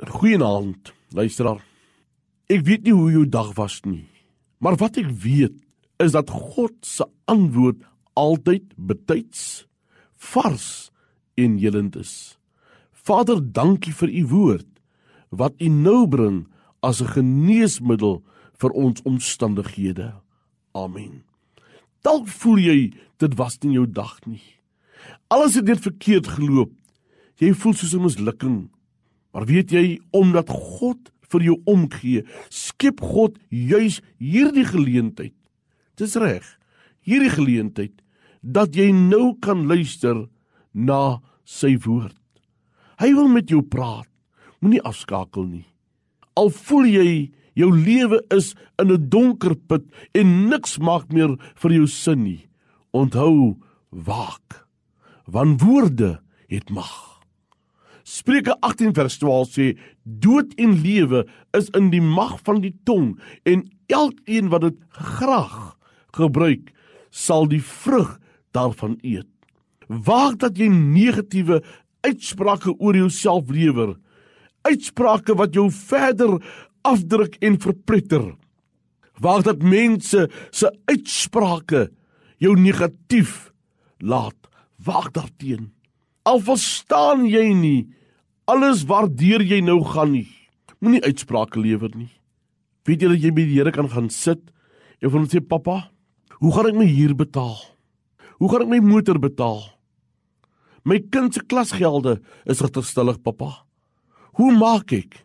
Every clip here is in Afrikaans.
Goeienaand, luisteraar. Ek weet nie hoe jou dag was nie, maar wat ek weet is dat God se antwoord altyd betyds, vars en helend is. Vader, dankie vir u woord wat u nou bring as 'n geneesmiddel vir ons omstandighede. Amen. Dalk voel jy dit was nie jou dag nie. Alles het net verkeerd geloop. Jy voel soos 'n mislukking. Maar weet jy omdat God vir jou omgee, skep God juis hierdie geleentheid. Dis reg. Hierdie geleentheid dat jy nou kan luister na sy woord. Hy wil met jou praat. Moenie afskakel nie. Al voel jy jou lewe is in 'n donker put en niks maak meer vir jou sin nie. Onthou, waak. Want woorde het mag. Spreuke 18 vers 12 sê dood en lewe is in die mag van die tong en elkeen wat dit graag gebruik sal die vrug daarvan eet. Waag dat jy negatiewe uitsprake oor jouself lewer. Uitsprake wat jou verder afdruk en verpletter. Waag dat mense se uitsprake jou negatief laat. Waag daarteen. Al verstaan jy nie alles waardeur jy nou gaan nie. Moenie uitsprake lewer nie. Weet jy dat jy by die Here kan gaan sit en van hom sê pappa, hoe gaan ek my huur betaal? Hoe gaan ek my motor betaal? My kind se klasgelde is agterstallig pappa. Hoe maak ek?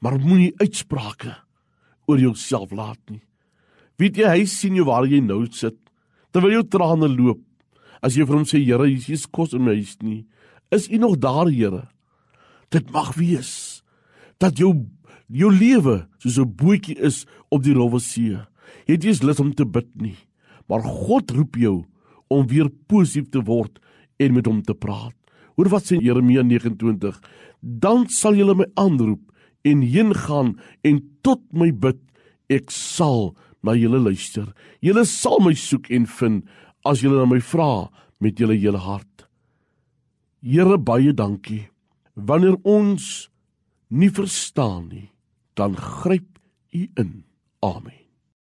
Maar moenie uitsprake oor jouself laat nie. Weet jy hy sien jou waar jy nou sit terwyl jou trane loop. As jy vir hom sê Here, is kos in my huis nie. Is U nog daar, Here? Dit mag wees dat jou jou lewe soos 'n bootjie is op die rowwe see. Jy het nie lus om te bid nie, maar God roep jou om weer positief te word en met hom te praat. Hoor wat sê Jeremia 29: Dan sal julle my aanroep en heen gaan en tot my bid. Ek sal na julle luister. Julle sal my soek en vind as julle na my vra met julle hele hart. Here baie dankie wanneer ons nie verstaan nie, dan gryp U in. Amen.